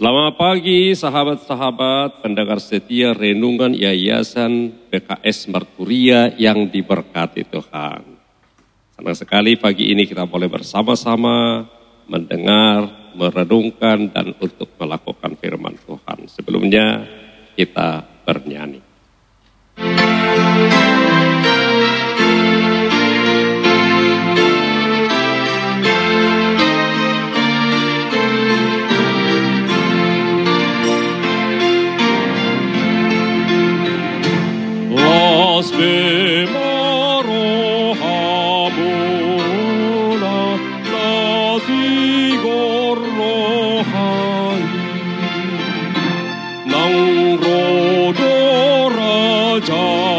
Selamat pagi sahabat-sahabat pendengar setia renungan Yayasan PKS Merkuria yang diberkati Tuhan. Senang sekali pagi ini kita boleh bersama-sama mendengar, merenungkan dan untuk melakukan firman Tuhan. Sebelumnya kita bernyanyi. 땅으로 돌아자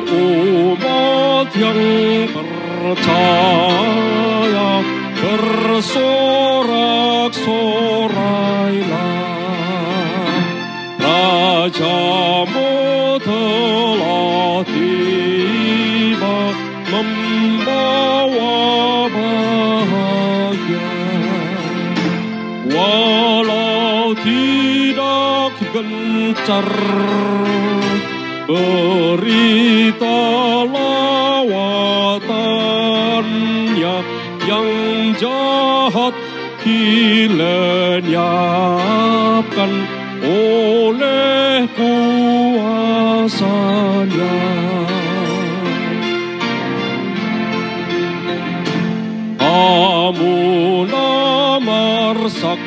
Umat yang percaya bersorak-sorailah. Rajamu telah tiba membawa bahagia. Walau tidak gencar Berita lawatannya yang jahat dilenyapkan oleh kuasanya. Amuna marsak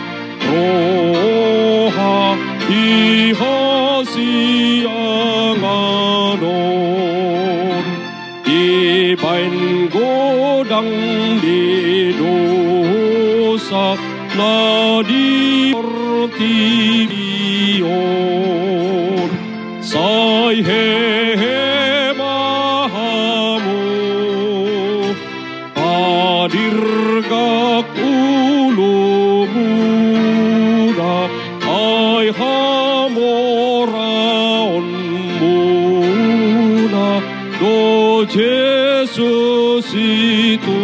roha iha di bain godang di dosa na di ortibion sai he Do Jesus itu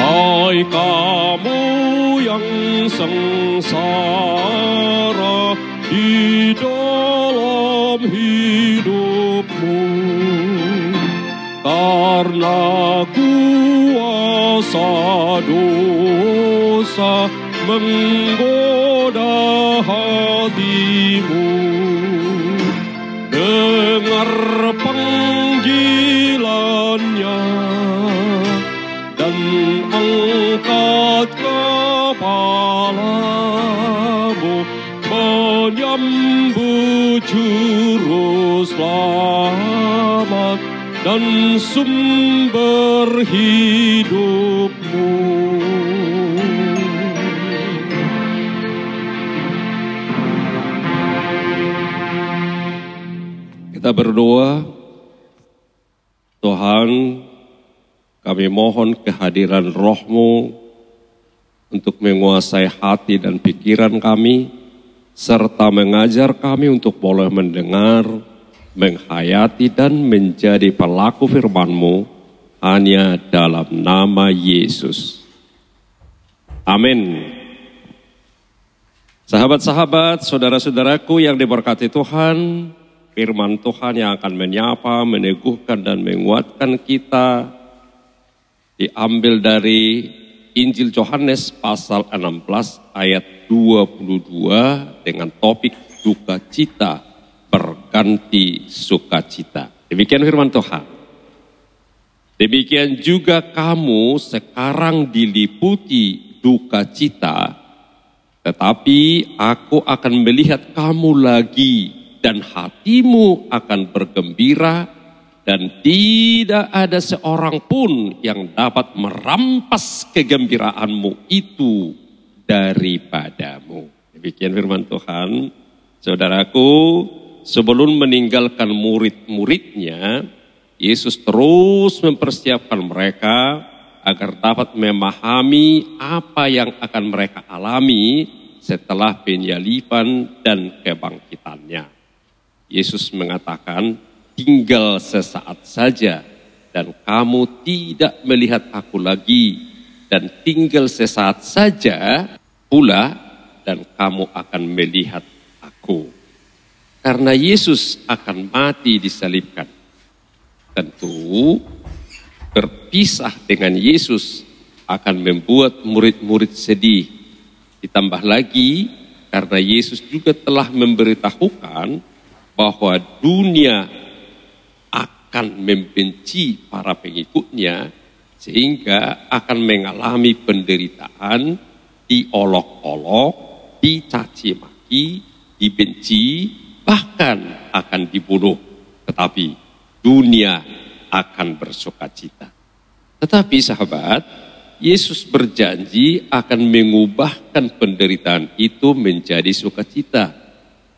Hai kamu yang sengsara di dalam hidupmu karena kuasa dosa menggoda dengar panggilannya dan angkat kepalamu menyambut juru selamat dan sumber hidupmu. Kita berdoa, Tuhan kami mohon kehadiran rohmu untuk menguasai hati dan pikiran kami, serta mengajar kami untuk boleh mendengar, menghayati dan menjadi pelaku firman-Mu hanya dalam nama Yesus. Amin. Sahabat-sahabat, saudara-saudaraku yang diberkati Tuhan, firman Tuhan yang akan menyapa, meneguhkan dan menguatkan kita diambil dari Injil Yohanes pasal 16 ayat 22 dengan topik duka cita berganti sukacita. Demikian firman Tuhan. Demikian juga kamu sekarang diliputi duka cita, tetapi aku akan melihat kamu lagi dan hatimu akan bergembira dan tidak ada seorang pun yang dapat merampas kegembiraanmu itu daripadamu. Demikian firman Tuhan. Saudaraku, sebelum meninggalkan murid-muridnya, Yesus terus mempersiapkan mereka agar dapat memahami apa yang akan mereka alami setelah penyalipan dan kebangkitannya. Yesus mengatakan, tinggal sesaat saja dan kamu tidak melihat aku lagi dan tinggal sesaat saja pula dan kamu akan melihat aku. Karena Yesus akan mati disalibkan. Tentu berpisah dengan Yesus akan membuat murid-murid sedih Ditambah lagi karena Yesus juga telah memberitahukan bahwa dunia akan membenci para pengikutnya sehingga akan mengalami penderitaan, diolok-olok, dicaci maki, dibenci, bahkan akan dibunuh. Tetapi dunia akan bersuka cita. Tetapi sahabat, Yesus berjanji akan mengubahkan penderitaan itu menjadi sukacita.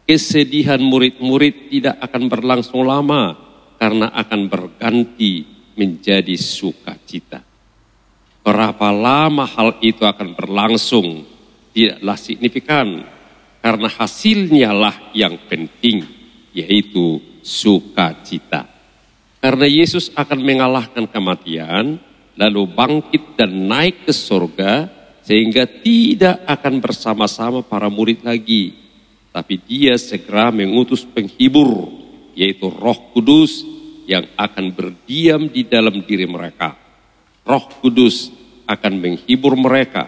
Kesedihan murid-murid tidak akan berlangsung lama karena akan berganti menjadi sukacita. Berapa lama hal itu akan berlangsung tidaklah signifikan karena hasilnya lah yang penting yaitu sukacita. Karena Yesus akan mengalahkan kematian, lalu bangkit dan naik ke surga sehingga tidak akan bersama-sama para murid lagi. Tapi dia segera mengutus penghibur, yaitu roh kudus yang akan berdiam di dalam diri mereka. Roh kudus akan menghibur mereka,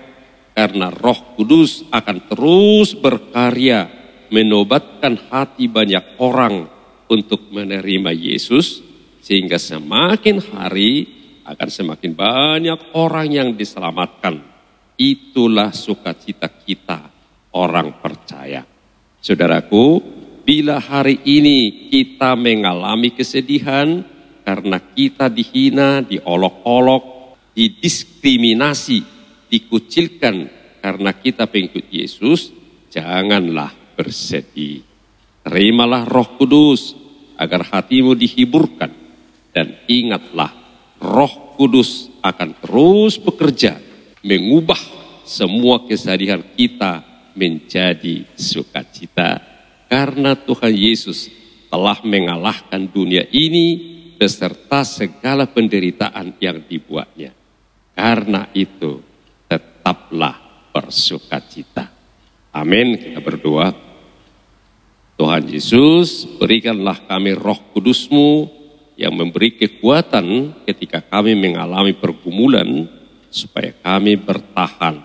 karena roh kudus akan terus berkarya menobatkan hati banyak orang untuk menerima Yesus, sehingga semakin hari akan semakin banyak orang yang diselamatkan. Itulah sukacita kita orang percaya. Saudaraku, bila hari ini kita mengalami kesedihan karena kita dihina, diolok-olok, didiskriminasi, dikucilkan karena kita pengikut Yesus, janganlah bersedih. Terimalah roh kudus agar hatimu dihiburkan dan ingatlah Roh Kudus akan terus bekerja mengubah semua kesedihan kita menjadi sukacita karena Tuhan Yesus telah mengalahkan dunia ini beserta segala penderitaan yang dibuatnya. Karena itu tetaplah bersukacita. Amin. Kita berdoa. Tuhan Yesus, berikanlah kami roh kudusmu yang memberi kekuatan ketika kami mengalami pergumulan supaya kami bertahan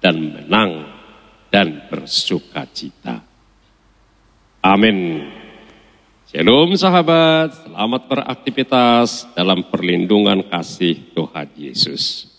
dan menang dan bersuka cita. Amin. Shalom sahabat, selamat beraktivitas dalam perlindungan kasih Tuhan Yesus.